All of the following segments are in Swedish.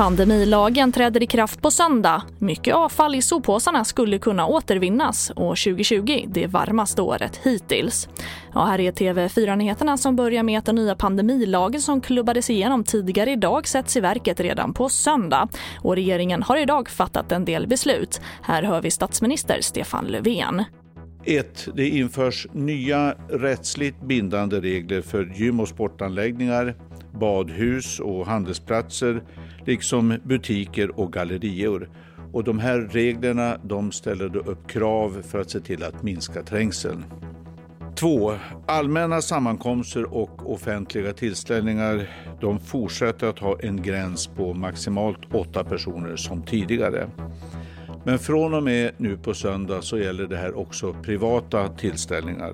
Pandemilagen träder i kraft på söndag. Mycket avfall i soppåsarna skulle kunna återvinnas och 2020 det varmaste året hittills. Ja, här är TV4-nyheterna som börjar med att den nya pandemilagen som klubbades igenom tidigare idag sätts i verket redan på söndag. Och regeringen har idag fattat en del beslut. Här hör vi statsminister Stefan Löfven. 1. Det införs nya rättsligt bindande regler för gym och sportanläggningar, badhus och handelsplatser liksom butiker och gallerior. Och de här reglerna de ställer upp krav för att se till att minska trängseln. 2. Allmänna sammankomster och offentliga tillställningar de fortsätter att ha en gräns på maximalt åtta personer som tidigare. Men från och med nu på söndag så gäller det här också privata tillställningar.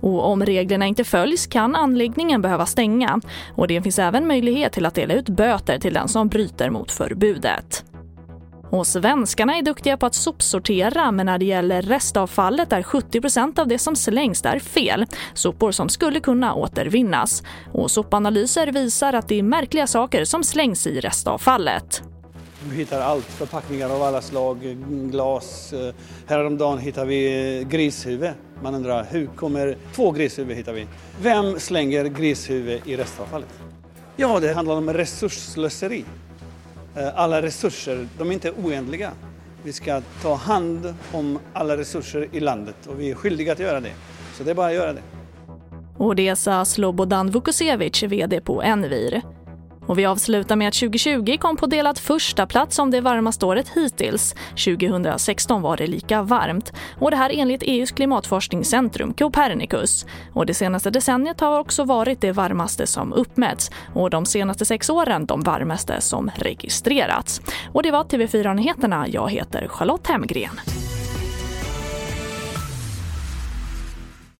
Och om reglerna inte följs kan anläggningen behöva stänga. Och det finns även möjlighet till att dela ut böter till den som bryter mot förbudet. Och svenskarna är duktiga på att sopsortera men när det gäller restavfallet är 70% av det som slängs där fel. Sopor som skulle kunna återvinnas. Och sopanalyser visar att det är märkliga saker som slängs i restavfallet. Vi hittar allt, förpackningar av alla slag, glas. Eh, häromdagen hittade vi grishuvud. Man undrar hur kommer två grishuvud hittar vi. Vem slänger grishuvud i restavfallet? Ja, det handlar om resursslöseri. Eh, alla resurser, de är inte oändliga. Vi ska ta hand om alla resurser i landet och vi är skyldiga att göra det. Så det är bara att göra det. Och det sa Slobodan Vukosevic, vd på Envir. Och vi avslutar med att 2020 kom på delad första plats som det varmaste året hittills. 2016 var det lika varmt. Och det här enligt EUs klimatforskningscentrum Copernicus. Och det senaste decenniet har också varit det varmaste som uppmätts. Och de senaste sex åren de varmaste som registrerats. Och det var TV4 Nyheterna. Jag heter Charlotte Hemgren.